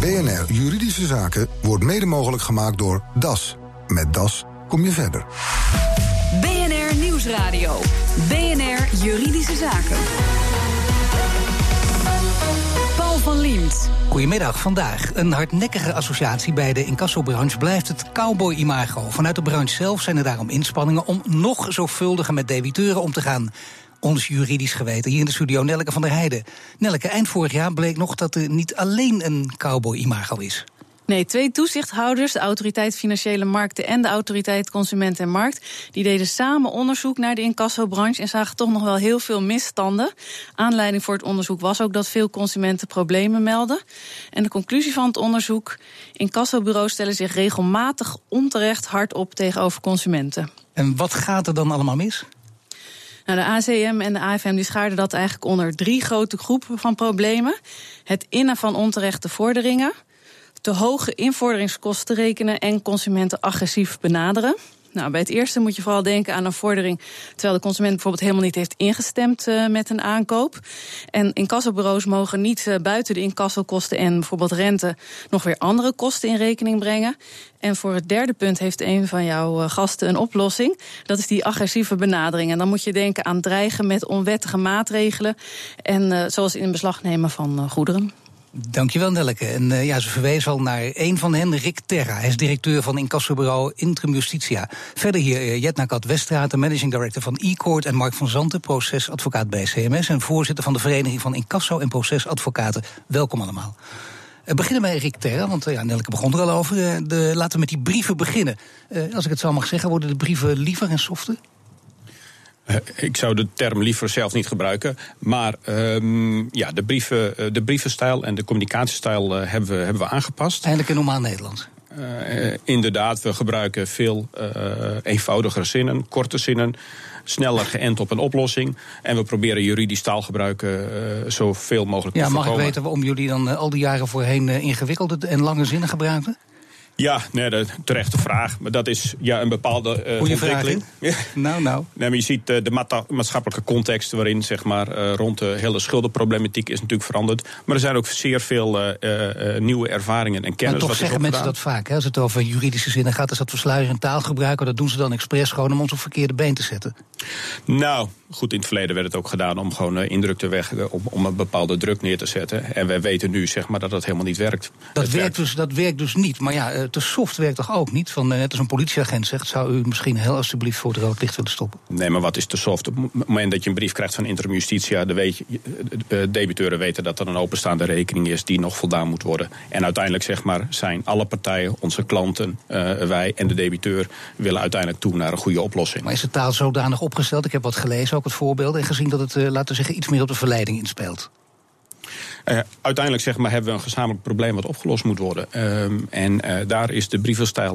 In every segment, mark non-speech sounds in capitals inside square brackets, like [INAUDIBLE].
BNR Juridische Zaken wordt mede mogelijk gemaakt door DAS. Met DAS kom je verder. BNR Nieuwsradio. BNR Juridische Zaken. Paul van Liemt. Goedemiddag, vandaag. Een hardnekkige associatie bij de incassobranche blijft het cowboy-imago. Vanuit de branche zelf zijn er daarom inspanningen om nog zorgvuldiger met debiteuren om te gaan. Ons juridisch geweten. Hier in de studio Nelke van der Heijden. Nelke, eind vorig jaar bleek nog dat er niet alleen een cowboy-imago is. Nee, twee toezichthouders, de Autoriteit Financiële Markten en de Autoriteit Consument en Markt, die deden samen onderzoek naar de incassobranche en zagen toch nog wel heel veel misstanden. Aanleiding voor het onderzoek was ook dat veel consumenten problemen melden. En de conclusie van het onderzoek: incassobureaus stellen zich regelmatig onterecht hard op tegenover consumenten. En wat gaat er dan allemaal mis? De ACM en de AFM die schaarden dat eigenlijk onder drie grote groepen van problemen: het innen van onterechte vorderingen te hoge invorderingskosten rekenen en consumenten agressief benaderen. Nou, bij het eerste moet je vooral denken aan een vordering terwijl de consument bijvoorbeeld helemaal niet heeft ingestemd uh, met een aankoop. En incassobureaus mogen niet uh, buiten de incassokosten en bijvoorbeeld rente nog weer andere kosten in rekening brengen. En voor het derde punt heeft een van jouw uh, gasten een oplossing. Dat is die agressieve benadering. En dan moet je denken aan dreigen met onwettige maatregelen en zoals in beslag nemen van goederen. Dankjewel, Nelke. En uh, ja, ze verwees al naar een van hen, Rick Terra. Hij is directeur van incassobureau Intrum Justitia. Verder hier uh, Jetna Kat Westraat, managing director van e-court... en Mark van Zanten, procesadvocaat bij CMS... en voorzitter van de Vereniging van Incasso- en Procesadvocaten. Welkom allemaal. We beginnen bij Rick Terra, want ja, Nelke begon er al over. De, laten we met die brieven beginnen. Als ik het zo mag zeggen, worden de brieven liever en softer? Uh, ik zou de term liever zelf niet gebruiken. Maar um, ja, de, brieven, uh, de brievenstijl en de communicatiestijl uh, hebben, we, hebben we aangepast. Eindelijk in normaal Nederlands. inderdaad, we gebruiken veel eenvoudigere zinnen, korte zinnen. Sneller geënt op een oplossing. En we proberen juridisch taalgebruik zoveel mogelijk ja, te voorkomen. Mag ik weten waarom jullie dan al die jaren voorheen ingewikkelde en lange zinnen gebruikten? Ja, nee, de terechte vraag. Maar dat is ja, een bepaalde uh, ontwikkeling. Ja. Nou, nou. Nee, maar je ziet uh, de maatschappelijke context waarin zeg maar, uh, rond de hele schuldenproblematiek is natuurlijk veranderd. Maar er zijn ook zeer veel nieuwe ervaringen en kennis. Maar toch zeggen mensen dat vaak. Hè? Als het over juridische zinnen gaat, is dat versluieren en taalgebruik. Dat doen ze dan expres gewoon om ons op verkeerde been te zetten. Nou, goed, in het verleden werd het ook gedaan om gewoon indruk te weg, om, om een bepaalde druk neer te zetten. En wij weten nu zeg maar, dat dat helemaal niet werkt. Dat, werkt, dus, dat werkt dus niet. Maar ja, de soft werkt toch ook niet? Van, net als een politieagent zegt, zou u misschien heel alsjeblieft voor het rood licht willen stoppen? Nee, maar wat is te soft? Op het moment dat je een brief krijgt van Interim Justitia, dan weet je, de debiteuren weten dat er een openstaande rekening is die nog voldaan moet worden. En uiteindelijk zeg maar, zijn alle partijen, onze klanten, uh, wij en de debiteur, willen uiteindelijk toe naar een goede oplossing. Maar is de taal zodanig opgesteld? Ik heb wat gelezen, ook het voorbeeld, en gezien dat het, uh, laten we zeggen, iets meer op de verleiding inspeelt. Uh, uiteindelijk zeg maar, hebben we een gezamenlijk probleem wat opgelost moet worden. Uh, en uh, daar is de brievenstijl,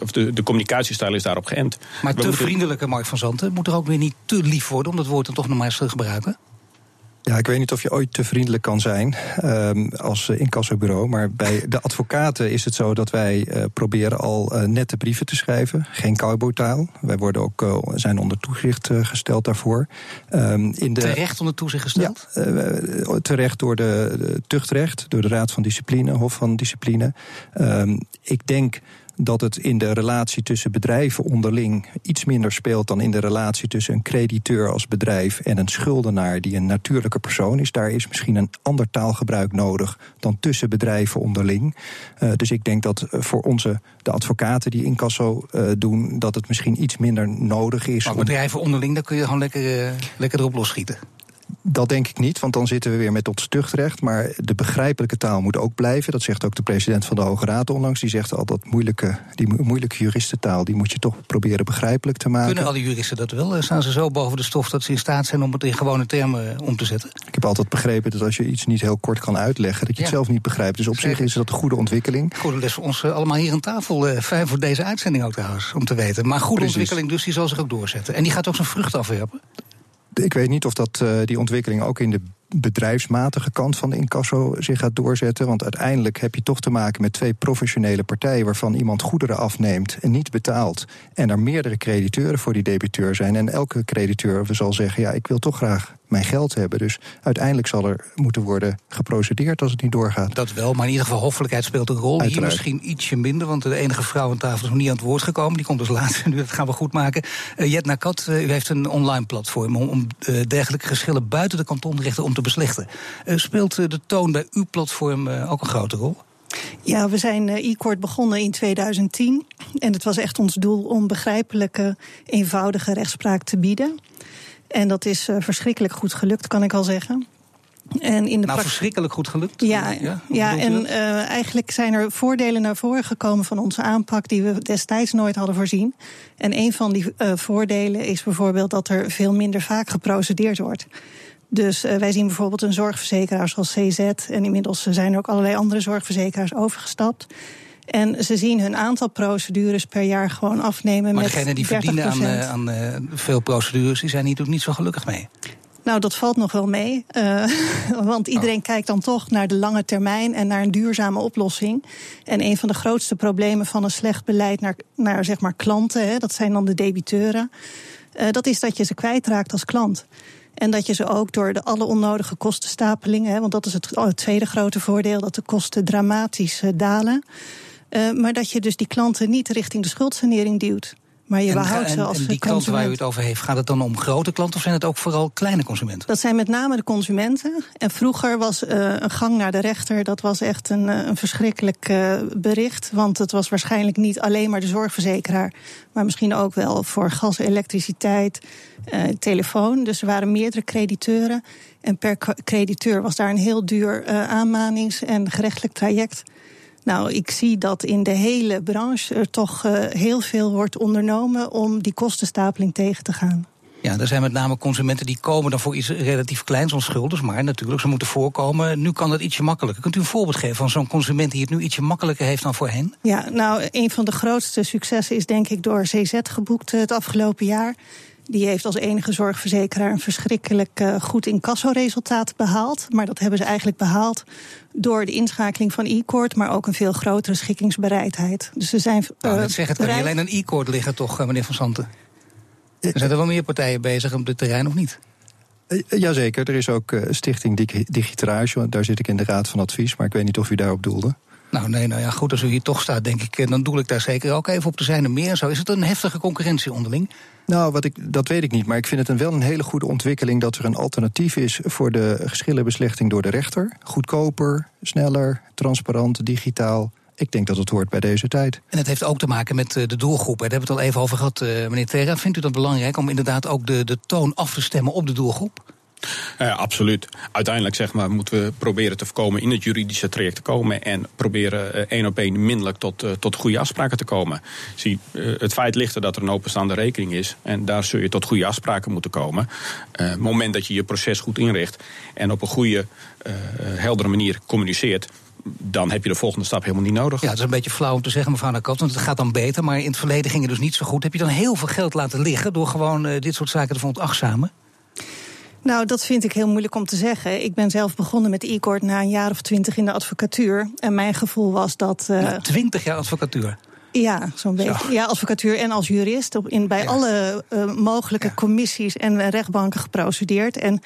of de, de communicatiestijl is daarop geënt. Maar we te moeten... vriendelijke Mark van Zanten moet er ook weer niet te lief worden om dat woord dan toch nog maar eens te gebruiken? Ja, ik weet niet of je ooit te vriendelijk kan zijn um, als incassobureau. Maar bij de advocaten is het zo dat wij uh, proberen al uh, nette brieven te schrijven. Geen cowboytaal. Wij worden ook, uh, zijn onder toezicht gesteld daarvoor. Um, in de, terecht onder toezicht gesteld? Ja, terecht door de, de, tuchtrecht, door de Raad van Discipline, Hof van Discipline. Um, ik denk dat het in de relatie tussen bedrijven onderling iets minder speelt dan in de relatie tussen een crediteur als bedrijf en een schuldenaar die een natuurlijke persoon is. Daar is misschien een ander taalgebruik nodig dan tussen bedrijven onderling. Uh, dus ik denk dat voor onze de advocaten die incasso uh, doen, dat het misschien iets minder nodig is. Maar bedrijven onderling, daar kun je gewoon lekker, uh, lekker erop losschieten. Dat denk ik niet, want dan zitten we weer met tot stuchtrecht. Maar de begrijpelijke taal moet ook blijven. Dat zegt ook de president van de Hoge Raad onlangs. Die zegt al dat moeilijke, die moeilijke juristentaal... die moet je toch proberen begrijpelijk te maken. Kunnen alle juristen dat wel? Staan ze zo boven de stof dat ze in staat zijn... om het in gewone termen om te zetten? Ik heb altijd begrepen dat als je iets niet heel kort kan uitleggen... dat je ja. het zelf niet begrijpt. Dus op zich is dat een goede ontwikkeling. Goede les voor ons allemaal hier aan tafel. Fijn voor deze uitzending ook trouwens, om te weten. Maar goede Precies. ontwikkeling dus, die zal zich ook doorzetten. En die gaat ook zijn vrucht afwerpen? Ik weet niet of dat, uh, die ontwikkeling ook in de bedrijfsmatige kant van de incasso zich gaat doorzetten. Want uiteindelijk heb je toch te maken met twee professionele partijen... waarvan iemand goederen afneemt en niet betaalt. En er meerdere crediteuren voor die debiteur zijn. En elke crediteur zal zeggen, ja, ik wil toch graag mijn geld hebben. Dus uiteindelijk zal er moeten worden geprocedeerd als het niet doorgaat. Dat wel, maar in ieder geval hoffelijkheid speelt een rol. Hier misschien ietsje minder, want de enige vrouw aan tafel is nog niet aan het woord gekomen. Die komt dus later, [LAUGHS] nu dat gaan we goed maken. Uh, Jet Nakat, uh, u heeft een online platform om, om uh, dergelijke geschillen buiten de kantonrechten om te beslechten. speelt de toon bij uw platform ook een grote rol? Ja, we zijn e-court begonnen in 2010. En het was echt ons doel om begrijpelijke, eenvoudige rechtspraak te bieden. En dat is uh, verschrikkelijk goed gelukt, kan ik al zeggen. En in de nou, verschrikkelijk goed gelukt. Ja, ja, ja en uh, eigenlijk zijn er voordelen naar voren gekomen van onze aanpak die we destijds nooit hadden voorzien. En een van die uh, voordelen is bijvoorbeeld dat er veel minder vaak geprocedeerd wordt. Dus uh, wij zien bijvoorbeeld een zorgverzekeraar zoals CZ. En inmiddels zijn er ook allerlei andere zorgverzekeraars overgestapt. En ze zien hun aantal procedures per jaar gewoon afnemen. Maar met degenen die verdienen aan, aan uh, veel procedures, die zijn hier natuurlijk niet zo gelukkig mee. Nou, dat valt nog wel mee. Uh, [LAUGHS] want iedereen oh. kijkt dan toch naar de lange termijn en naar een duurzame oplossing. En een van de grootste problemen van een slecht beleid naar, naar zeg maar klanten, hè, dat zijn dan de debiteuren. dat is dat je ze kwijtraakt als klant. En dat je ze ook door de alle onnodige kostenstapelingen, hè, want dat is het, het tweede grote voordeel, dat de kosten dramatisch dalen. Uh, maar dat je dus die klanten niet richting de schuldsanering duwt. Maar je en, behoudt ze als en die klanten waar u het over heeft, gaat het dan om grote klanten of zijn het ook vooral kleine consumenten? Dat zijn met name de consumenten. En vroeger was uh, een gang naar de rechter, dat was echt een, een verschrikkelijk uh, bericht. Want het was waarschijnlijk niet alleen maar de zorgverzekeraar, maar misschien ook wel voor gas, elektriciteit, telefoon. Dus er waren meerdere crediteuren. En per crediteur was daar een heel duur aanmanings- en gerechtelijk traject. Nou, ik zie dat in de hele branche er toch uh, heel veel wordt ondernomen om die kostenstapeling tegen te gaan. Ja, er zijn met name consumenten die komen dan voor iets relatief kleins, onschuldigs, maar natuurlijk, ze moeten voorkomen. Nu kan dat ietsje makkelijker. Kunt u een voorbeeld geven van zo'n consument die het nu ietsje makkelijker heeft dan voorheen? Ja, nou, een van de grootste successen is denk ik door CZ geboekt het afgelopen jaar. Die heeft als enige zorgverzekeraar een verschrikkelijk uh, goed incassoresultaat behaald. Maar dat hebben ze eigenlijk behaald door de inschakeling van e-court, maar ook een veel grotere schikkingsbereidheid. Dus ze zijn. Uh, nou, zeg het kan niet alleen een e-court liggen, toch, eh, meneer Van Santen? Er zijn er wel meer partijen bezig op dit terrein, of niet? Jazeker, er is ook Stichting Digitrage, daar zit ik in de raad van advies, maar ik weet niet of u daarop doelde. Nou, nee, nou ja, goed, als u hier toch staat, denk ik, dan doe ik daar zeker ook even op. Er zijn er meer en zo. Is het een heftige concurrentie onderling? Nou, wat ik, dat weet ik niet. Maar ik vind het een wel een hele goede ontwikkeling dat er een alternatief is voor de geschillenbeslechting door de rechter. Goedkoper, sneller, transparant, digitaal. Ik denk dat het hoort bij deze tijd. En het heeft ook te maken met eh, de doelgroep. Daar hebben we het al even over gehad, eh, meneer Terra. Vindt u dat belangrijk om inderdaad ook de, de toon af te stemmen op de doelgroep? Ja, absoluut. Uiteindelijk zeg maar, moeten we proberen te voorkomen in het juridische traject te komen en proberen uh, één op één minderlijk tot, uh, tot goede afspraken te komen. Zie, uh, het feit ligt er dat er een openstaande rekening is en daar zul je tot goede afspraken moeten komen. het moment dat je je proces goed inricht en op een goede, heldere manier communiceert, dan heb je de volgende stap helemaal niet nodig. Ja, het is een beetje flauw om te zeggen, mevrouw Nakot, want het gaat dan beter. Maar in het verleden ging het dus niet zo goed. Heb je dan heel veel geld laten liggen door gewoon dit soort zaken te veronachtzamen? Nou, dat vind ik heel moeilijk om te zeggen. Ik ben zelf begonnen met e-court na een jaar of twintig in de advocatuur. En mijn gevoel was dat. Uh, twintig jaar advocatuur? Ja, zo'n beetje. Ja, advocatuur en als jurist. Op, in, bij ja. alle uh, mogelijke ja. commissies en rechtbanken geprocedeerd. En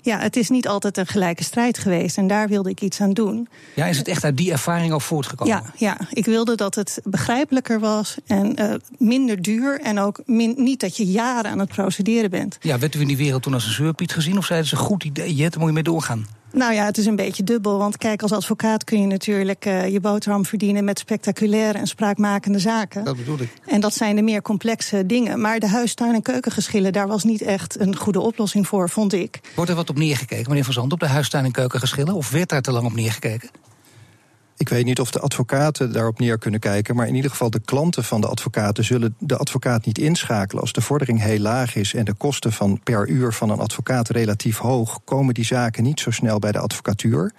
ja, het is niet altijd een gelijke strijd geweest. En daar wilde ik iets aan doen. Ja, is het echt uit die ervaring ook voortgekomen? Ja, ja. ik wilde dat het begrijpelijker was en uh, minder duur. En ook min, niet dat je jaren aan het procederen bent. Ja, werd u in die wereld toen als een zeurpiet gezien? Of zeiden ze, goed idee, Jet, daar moet je mee doorgaan? Nou ja, het is een beetje dubbel. Want kijk, als advocaat kun je natuurlijk uh, je boterham verdienen met spectaculaire en spraakmakende zaken. Dat bedoel ik. En dat zijn de meer complexe dingen. Maar de huistuin- en keukengeschillen, daar was niet echt een goede oplossing voor, vond ik. Wordt er wat op neergekeken, meneer Van Zand, op de huistuin- en keukengeschillen? Of werd daar te lang op neergekeken? Ik weet niet of de advocaten daarop neer kunnen kijken, maar in ieder geval de klanten van de advocaten zullen de advocaat niet inschakelen. Als de vordering heel laag is en de kosten van per uur van een advocaat relatief hoog, komen die zaken niet zo snel bij de advocatuur.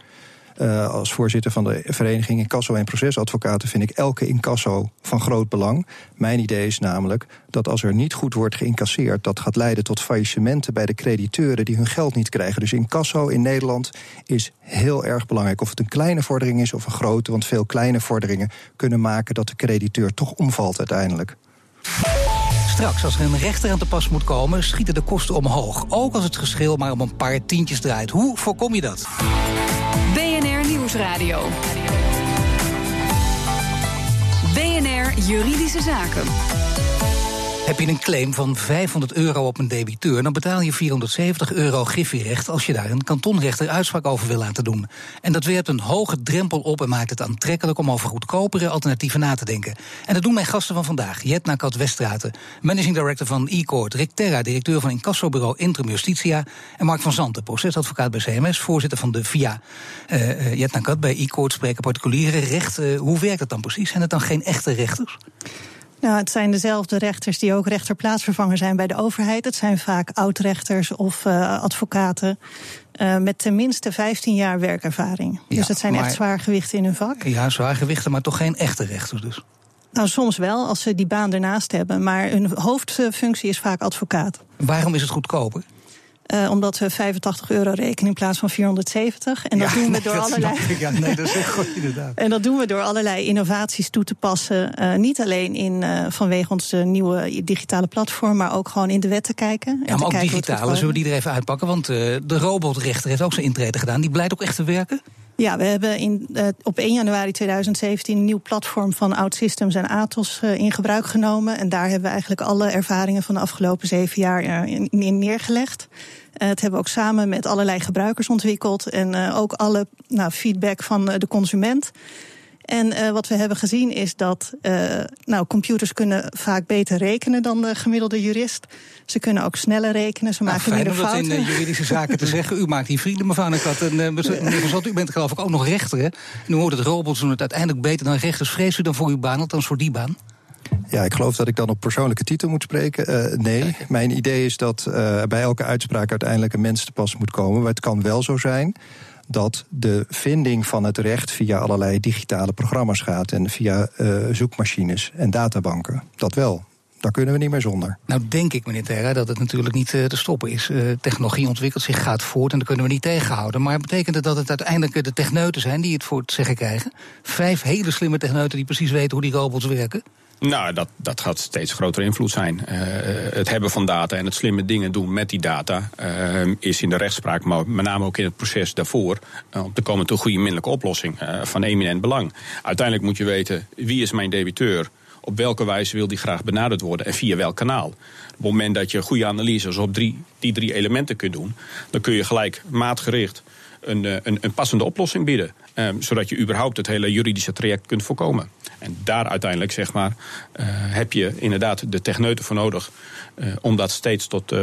Uh, als voorzitter van de vereniging Incasso en Procesadvocaten vind ik elke incasso van groot belang. Mijn idee is namelijk dat als er niet goed wordt geïncasseerd, dat gaat leiden tot faillissementen bij de crediteuren die hun geld niet krijgen. Dus incasso in Nederland is heel erg belangrijk. Of het een kleine vordering is of een grote, want veel kleine vorderingen kunnen maken dat de crediteur toch omvalt uiteindelijk. Straks, als er een rechter aan te pas moet komen, schieten de kosten omhoog. Ook als het geschil maar om een paar tientjes draait. Hoe voorkom je dat? Nieuwsradio. BNR Juridische Zaken. Heb je een claim van 500 euro op een debiteur, dan betaal je 470 euro griffierecht als je daar een kantonrechter uitspraak over wil laten doen. En dat werpt een hoge drempel op en maakt het aantrekkelijk om over goedkopere alternatieven na te denken. En dat doen mijn gasten van vandaag. Jetna Kat Westraten, managing director van e-court, Rick Terra, directeur van incassobureau Intrum Justitia en Mark van Zanten, procesadvocaat bij CMS, voorzitter van de VIA. Uh, uh, Jetna Kat, bij e-court spreken particuliere rechten. Uh, hoe werkt dat dan precies? Zijn het dan geen echte rechters? Nou, het zijn dezelfde rechters die ook rechterplaatsvervanger zijn bij de overheid. Het zijn vaak oud-rechters of uh, advocaten. Uh, met tenminste 15 jaar werkervaring. Ja, dus het zijn maar, echt zwaargewichten in hun vak. Ja, zwaargewichten, maar toch geen echte rechters dus. Nou, soms wel, als ze die baan ernaast hebben. Maar hun hoofdfunctie is vaak advocaat. Waarom is het goedkoper? Uh, omdat we 85 euro rekenen in plaats van 470. En dat ja, doen we nee, door dat allerlei. Ja, nee, dat is goed, inderdaad. En dat doen we door allerlei innovaties toe te passen. Uh, niet alleen in, uh, vanwege ons nieuwe digitale platform, maar ook gewoon in de wet te kijken. Ja, maar ook digitale, zullen we die er even uitpakken? Want de robotrechter heeft ook zijn intrede gedaan. Die blijkt ook echt te werken? Ja, we hebben in, uh, op 1 januari 2017 een nieuw platform van OutSystems en Atos uh, in gebruik genomen. En daar hebben we eigenlijk alle ervaringen van de afgelopen zeven jaar uh, in, in, neergelegd. het hebben we ook samen met allerlei gebruikers ontwikkeld. En ook alle nou, feedback van de consument. En uh, wat we hebben gezien is dat uh, nou, computers kunnen vaak beter rekenen dan de gemiddelde jurist. Ze kunnen ook sneller rekenen, ze nou, maken fijn minder om fouten. dat in uh, juridische zaken te zeggen. U maakt hier vrienden, mevrouw Nekat. En uh, meneer Van u bent geloof ik ook nog rechter. Hè? En u hoort het robots doen het uiteindelijk beter dan rechters. Vrees u dan voor uw baan, althans voor die baan? Ja, ik geloof dat ik dan op persoonlijke titel moet spreken. Uh, nee, mijn idee is dat uh, bij elke uitspraak uiteindelijk een mens te pas moet komen. Maar het kan wel zo zijn dat de vinding van het recht via allerlei digitale programma's gaat en via uh, zoekmachines en databanken. Dat wel. Daar kunnen we niet meer zonder. Nou, denk ik, meneer Terra, dat het natuurlijk niet uh, te stoppen is. Uh, technologie ontwikkelt zich, gaat voort en dat kunnen we niet tegenhouden. Maar betekent het dat het uiteindelijk de techneuten zijn die het voor het zeggen krijgen? Vijf hele slimme techneuten die precies weten hoe die robots werken? Nou, dat, dat gaat steeds grotere invloed zijn. Uh, het hebben van data en het slimme dingen doen met die data uh, is in de rechtspraak, maar met name ook in het proces daarvoor, uh, om te komen tot een goede minderlijke oplossing van eminent belang. Uiteindelijk moet je weten wie is mijn debiteur. Op welke wijze wil die graag benaderd worden en via welk kanaal? Op het moment dat je goede analyses op die drie elementen kunt doen, dan kun je gelijk maatgericht een, een, een passende oplossing bieden. Um, zodat je überhaupt het hele juridische traject kunt voorkomen. En daar uiteindelijk zeg maar, uh, heb je inderdaad de techneuten voor nodig. Uh, om dat steeds tot uh,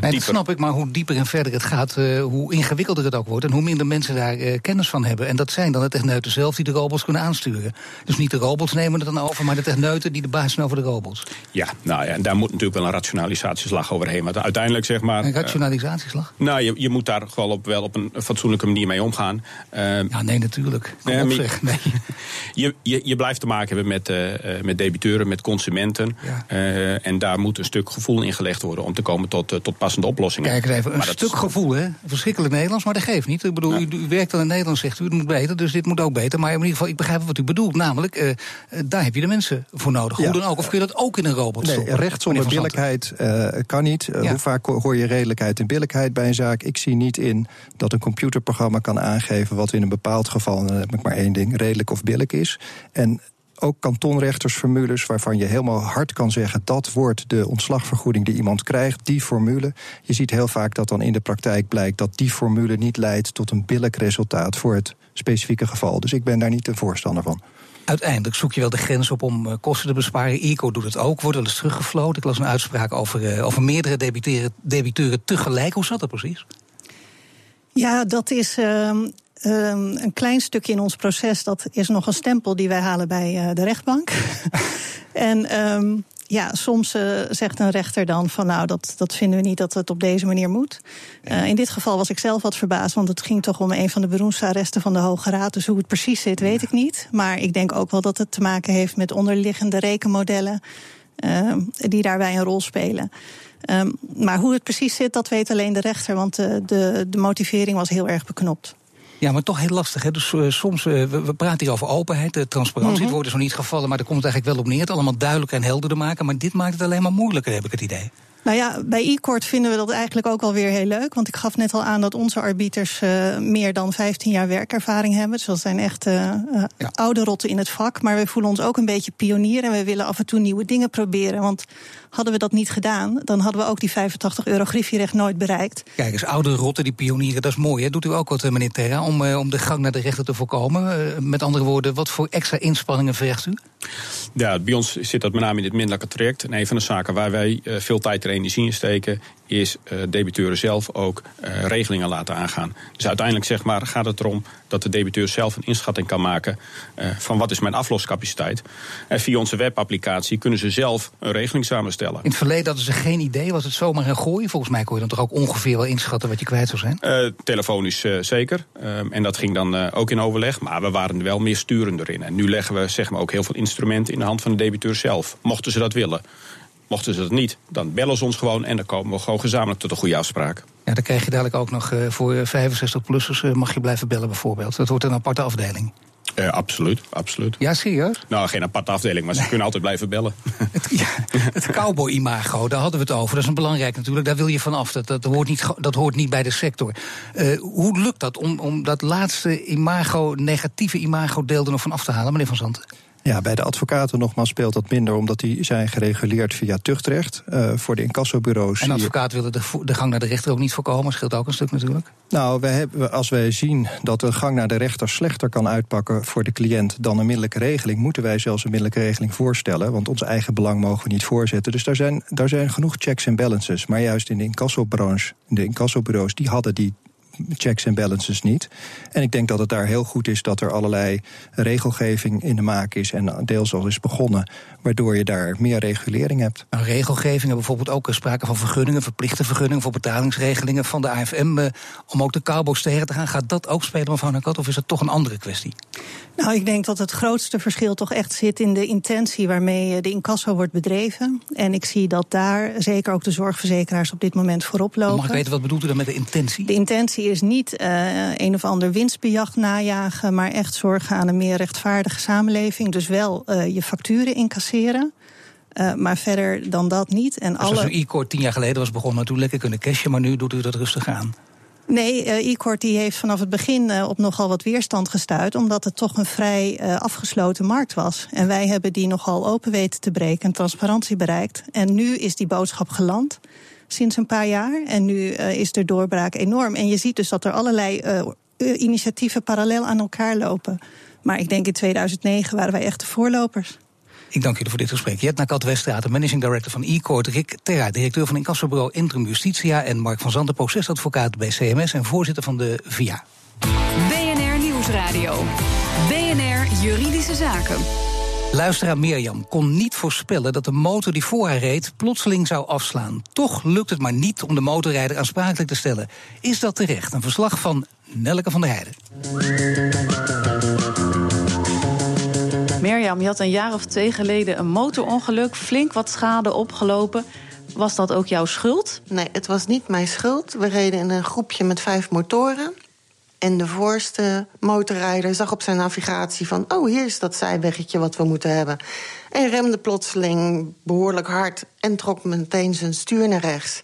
nee, Dat snap ik, maar hoe dieper en verder het gaat, hoe ingewikkelder het ook wordt. En hoe minder mensen daar kennis van hebben. En dat zijn dan de techneuten zelf die de robots kunnen aansturen. Dus niet de robots nemen het dan over, maar de techneuten die de baas zijn over de robots. Ja, nou ja, en daar moet natuurlijk wel een rationalisatieslag overheen. Want uiteindelijk zeg maar. Een rationalisatieslag? nou, je, je moet daar gewoon op, wel op een fatsoenlijke manier mee omgaan. ja, nee, natuurlijk. Kom nee, op, zeg. Nee. [LAUGHS] Je, je, je blijft te maken hebben met, uh, met debiteuren, met consumenten. Ja. Uh, en daar moet een stuk gevoel in gelegd worden om te komen tot, uh, tot passende oplossingen. Kijk even, een maar stuk is... gevoel, hè? Verschrikkelijk Nederlands, maar dat geeft niet. Ik bedoel, ja. u, u, werkt al in Nederland, zegt u, het moet beter, dus dit moet ook beter. Maar in ieder geval, ik begrijp wat u bedoelt. Namelijk, daar heb je de mensen voor nodig. Hoe dan ook. Of kun je dat ook in een robot nee, stoppen? Recht zonder billijkheid kan niet. Ja. Hoe vaak hoor je redelijkheid en billijkheid bij een zaak? Ik zie niet in dat een computerprogramma kan aangeven wat in een bepaald geval, en dan heb ik maar één ding, redelijk of billig is. En ook kantonrechtersformules waarvan je helemaal hard kan zeggen dat wordt de ontslagvergoeding die iemand krijgt, die formule. Je ziet heel vaak dat dan in de praktijk blijkt dat die formule niet leidt tot een billig resultaat voor het specifieke geval. Dus ik ben daar niet een voorstander van. Uiteindelijk zoek je wel de grens op om uh, kosten te besparen. ICO doet het ook, wordt wel eens teruggefloten. Ik las een uitspraak over, uh, over meerdere debiteuren, debiteuren tegelijk. Hoe zat dat precies? Ja, dat is. Uh, Um, een klein stukje in ons proces, dat is nog een stempel die wij halen bij uh, de rechtbank. [LAUGHS] en um, ja, soms uh, zegt een rechter dan van nou, dat, dat vinden we niet dat het op deze manier moet. Uh, in dit geval was ik zelf wat verbaasd, want het ging toch om een van de beroemdste arresten van de Hoge Raad. Dus hoe het precies zit, weet ik niet. Maar ik denk ook wel dat het te maken heeft met onderliggende rekenmodellen die daarbij een rol spelen. Um, maar hoe het precies zit, dat weet alleen de rechter, want de, de, de motivering was heel erg beknopt. Ja, maar toch heel lastig. Hè? Dus uh, soms, uh, we, we, praten hier over openheid, uh, transparantie. Mm -hmm. Het wordt er zo niet gevallen, maar daar komt het eigenlijk wel op neer. Het allemaal duidelijker en helderder maken. Maar dit maakt het alleen maar moeilijker, heb ik het idee. Nou ja, bij e-court vinden we dat eigenlijk ook alweer heel leuk. Want ik gaf net al aan dat onze arbiters uh, meer dan 15 jaar werkervaring hebben. Dus dat zijn echt uh, ja. oude rotten in het vak. Maar we voelen ons ook een beetje pionier. En we willen af en toe nieuwe dingen proberen. Want hadden we dat niet gedaan, dan hadden we ook die 85 euro griffierecht nooit bereikt. Kijk eens, oude rotten die pionieren, dat is mooi. Hè? Doet u ook wat, meneer Terra, om, om de gang naar de rechter te voorkomen? met andere woorden, wat voor extra inspanningen vergt u? Ja, bij ons zit dat met name in dit minderlijke traject. En een van de zaken waar wij veel tijd en energie in steken, is uh, debiteuren zelf ook uh, regelingen laten aangaan. Dus uiteindelijk zeg maar, gaat het erom dat de debiteur zelf een inschatting kan maken uh, van wat is mijn afloscapaciteit. En via onze webapplicatie kunnen ze zelf een regeling samenstellen. In het verleden hadden ze geen idee, was het zomaar een gooi? Volgens mij kon je dan toch ook ongeveer wel inschatten wat je kwijt zou zijn? telefonisch zeker. en dat ging dan ook in overleg, maar we waren er wel meer sturender in. En nu leggen we zeg maar, ook heel veel instrumenten in de hand van de debiteur zelf, mochten ze dat willen. Mochten ze dat niet, dan bellen ze ons gewoon en dan komen we gewoon gezamenlijk tot een goede afspraak. Ja, dan krijg je dadelijk ook nog uh, voor 65-plussers uh, mag je blijven bellen bijvoorbeeld. Dat wordt een aparte afdeling. Uh, absoluut, absoluut. Ja, serieus? Nou, geen aparte afdeling, maar ze kunnen altijd blijven bellen. [LAUGHS] Het, ja, het cowboy-imago, daar hadden we het over. Dat is een belangrijk natuurlijk, daar wil je vanaf. Dat, dat, hoort, niet, dat hoort niet bij de sector. Uh, hoe lukt dat om, om dat laatste imago, negatieve imago-deel er nog van af te halen, meneer Van Zanten? Ja, bij de advocaten nogmaals speelt dat minder, omdat die zijn gereguleerd via tuchtrecht. Uh, voor de incassobureaus. En advocaten willen de, de, gang naar de rechter ook niet voorkomen, scheelt ook een stuk natuurlijk. Nou, wij hebben, als wij zien dat de gang naar de rechter slechter kan uitpakken voor de cliënt dan een middelijke regeling, moeten wij zelfs een middelijke regeling voorstellen. Want ons eigen belang mogen we niet voorzetten. Dus daar zijn, daar zijn genoeg checks en balances. Maar juist in de incassobranche, de incassobureaus, die hadden die checks en balances niet. En ik denk dat het daar heel goed is dat er allerlei regelgeving in de maak is en deels al is begonnen, waardoor je daar meer regulering hebt. Nou, regelgevingen, bijvoorbeeld ook sprake van vergunningen, verplichte vergunningen voor betalingsregelingen van de AFM, eh, om ook de cowboys tegen te gaan. Gaat dat ook spelen, mevrouw Nakat, of is dat toch een andere kwestie? Nou, ik denk dat het grootste verschil toch echt zit in de intentie waarmee de incasso wordt bedreven. En ik zie dat daar zeker ook de zorgverzekeraars op dit moment voorop lopen. Mag ik weten, wat bedoelt u dan met de intentie? De intentie is niet uh, een of ander winstbejag najagen, maar echt zorgen aan een meer rechtvaardige samenleving. Dus wel uh, je facturen incasseren. Uh, maar verder dan dat niet. En dus alle... als een e-court tien jaar geleden was begonnen, toen lekker kunnen cashen, maar nu doet u dat rustig aan. Nee, uh, e-court die heeft vanaf het begin uh, op nogal wat weerstand gestuurd, omdat het toch een vrij uh, afgesloten markt was. En wij hebben die nogal open weten te breken en transparantie bereikt. En nu is die boodschap geland sinds een paar jaar. En nu is de doorbraak enorm. En je ziet dus dat er allerlei initiatieven parallel aan elkaar lopen. Maar ik denk in 2009 waren wij echt de voorlopers. Ik dank jullie voor dit gesprek. Jetna Kat Westraat, managing director van e-court. Rick Terra, directeur van incassobureau Interim Justitia. En Mark van Zanten, procesadvocaat bij CMS en voorzitter van de VIA. BNR Nieuwsradio. BNR Juridische Zaken. Luisteraar Mirjam kon niet voorspellen dat de motor die voor haar reed plotseling zou afslaan. Toch lukt het maar niet om de motorrijder aansprakelijk te stellen. Is dat terecht? Een verslag van Nelke van der Heijden. Mirjam, je had een jaar of twee geleden een motorongeluk, flink wat schade opgelopen. Was dat ook jouw schuld? Nee, het was niet mijn schuld. We reden in een groepje met vijf motoren. En de voorste motorrijder zag op zijn navigatie van... oh, hier is dat zijweggetje wat we moeten hebben. En remde plotseling behoorlijk hard en trok meteen zijn stuur naar rechts.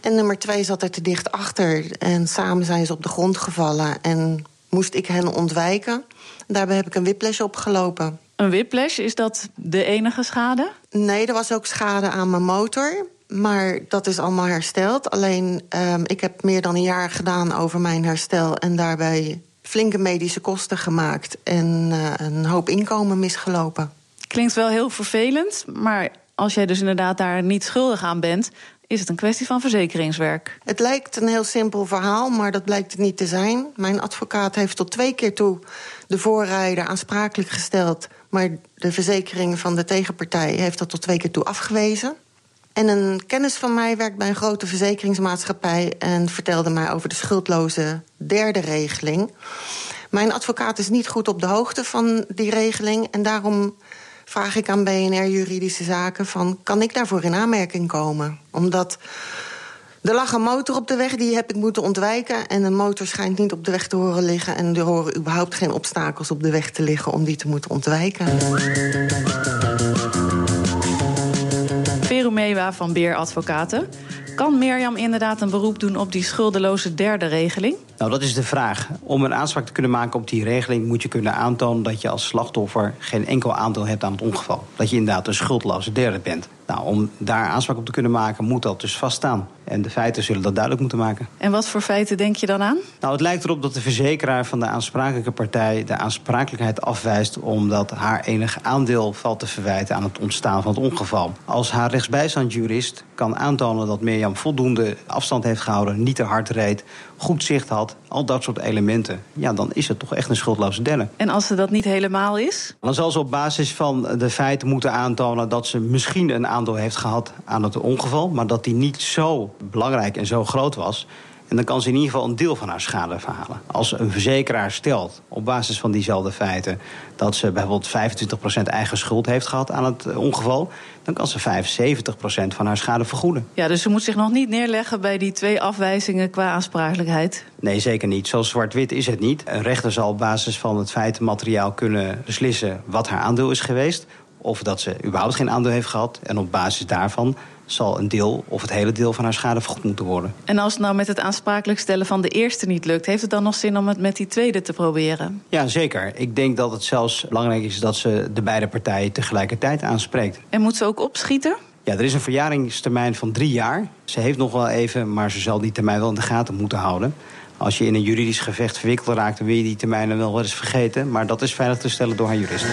En nummer twee zat er te dicht achter. En samen zijn ze op de grond gevallen en moest ik hen ontwijken. Daarbij heb ik een whiplash opgelopen. Een whiplash, is dat de enige schade? Nee, er was ook schade aan mijn motor. Maar dat is allemaal hersteld. Alleen, um, ik heb meer dan een jaar gedaan over mijn herstel... en daarbij flinke medische kosten gemaakt... en uh, een hoop inkomen misgelopen. Klinkt wel heel vervelend, maar als jij dus inderdaad daar niet schuldig aan bent... is het een kwestie van verzekeringswerk. Het lijkt een heel simpel verhaal, maar dat blijkt het niet te zijn. Mijn advocaat heeft tot twee keer toe de voorrijder aansprakelijk gesteld... maar de verzekering van de tegenpartij heeft dat tot twee keer toe afgewezen. En een kennis van mij werkt bij een grote verzekeringsmaatschappij... en vertelde mij over de schuldloze derde regeling. Mijn advocaat is niet goed op de hoogte van die regeling... en daarom vraag ik aan BNR Juridische Zaken van... kan ik daarvoor in aanmerking komen? Omdat Er lag een motor op de weg, die heb ik moeten ontwijken. En een motor schijnt niet op de weg te horen liggen. En er horen überhaupt geen obstakels op de weg te liggen om die te moeten ontwijken. Veru Mewa van Beer Advocaten. Kan Mirjam inderdaad een beroep doen op die schuldeloze derde regeling? Nou, dat is de vraag. Om een aanspraak te kunnen maken op die regeling moet je kunnen aantonen dat je als slachtoffer geen enkel aandeel hebt aan het ongeval. Dat je inderdaad een schuldloze derde bent. Nou, om daar aanspraak op te kunnen maken, moet dat dus vaststaan. En de feiten zullen dat duidelijk moeten maken. En wat voor feiten denk je dan aan? Nou, het lijkt erop dat de verzekeraar van de aansprakelijke partij de aansprakelijkheid afwijst omdat haar enig aandeel valt te verwijten aan het ontstaan van het ongeval. Als haar rechtsbijstandjurist kan aantonen dat Mirjam voldoende afstand heeft gehouden, niet te hard reed, goed zicht had, al dat soort elementen, ja, dan is het toch echt een schuldloze derde. En als ze dat niet helemaal is? Dan zal ze op basis van de feiten moeten aantonen dat ze misschien een aandeel heeft gehad aan het ongeval, maar dat die niet zo belangrijk en zo groot was. En dan kan ze in ieder geval een deel van haar schade verhalen. Als een verzekeraar stelt, op basis van diezelfde feiten, dat ze bijvoorbeeld 25% eigen schuld heeft gehad aan het ongeval, dan kan ze 75% van haar schade vergoeden. Ja, dus ze moet zich nog niet neerleggen bij die twee afwijzingen qua aansprakelijkheid? Nee, zeker niet. Zo zwart-wit is het niet. Een rechter zal op basis van het feitenmateriaal kunnen beslissen wat haar aandeel is geweest. Of dat ze überhaupt geen aandeel heeft gehad. En op basis daarvan zal een deel of het hele deel van haar schade vergoed moeten worden. En als het nou met het aansprakelijk stellen van de eerste niet lukt, heeft het dan nog zin om het met die tweede te proberen? Ja, zeker. Ik denk dat het zelfs belangrijk is dat ze de beide partijen tegelijkertijd aanspreekt. En moet ze ook opschieten? Ja, er is een verjaringstermijn van drie jaar. Ze heeft nog wel even, maar ze zal die termijn wel in de gaten moeten houden. Als je in een juridisch gevecht verwikkeld raakt, dan wil je die termijnen wel eens vergeten. Maar dat is veilig te stellen door haar jurist.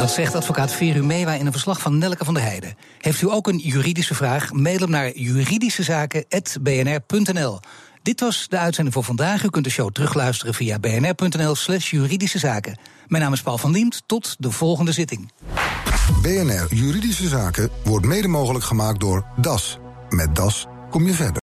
Dat zegt advocaat Veru Mewa in een verslag van Nelke van der Heijden. Heeft u ook een juridische vraag? Mail hem naar juridischezaken.bnr.nl. Dit was de uitzending voor vandaag. U kunt de show terugluisteren via bnr.nl slash juridische zaken. Mijn naam is Paul van Diemt. Tot de volgende zitting. BNR Juridische Zaken wordt mede mogelijk gemaakt door DAS. Met DAS kom je verder.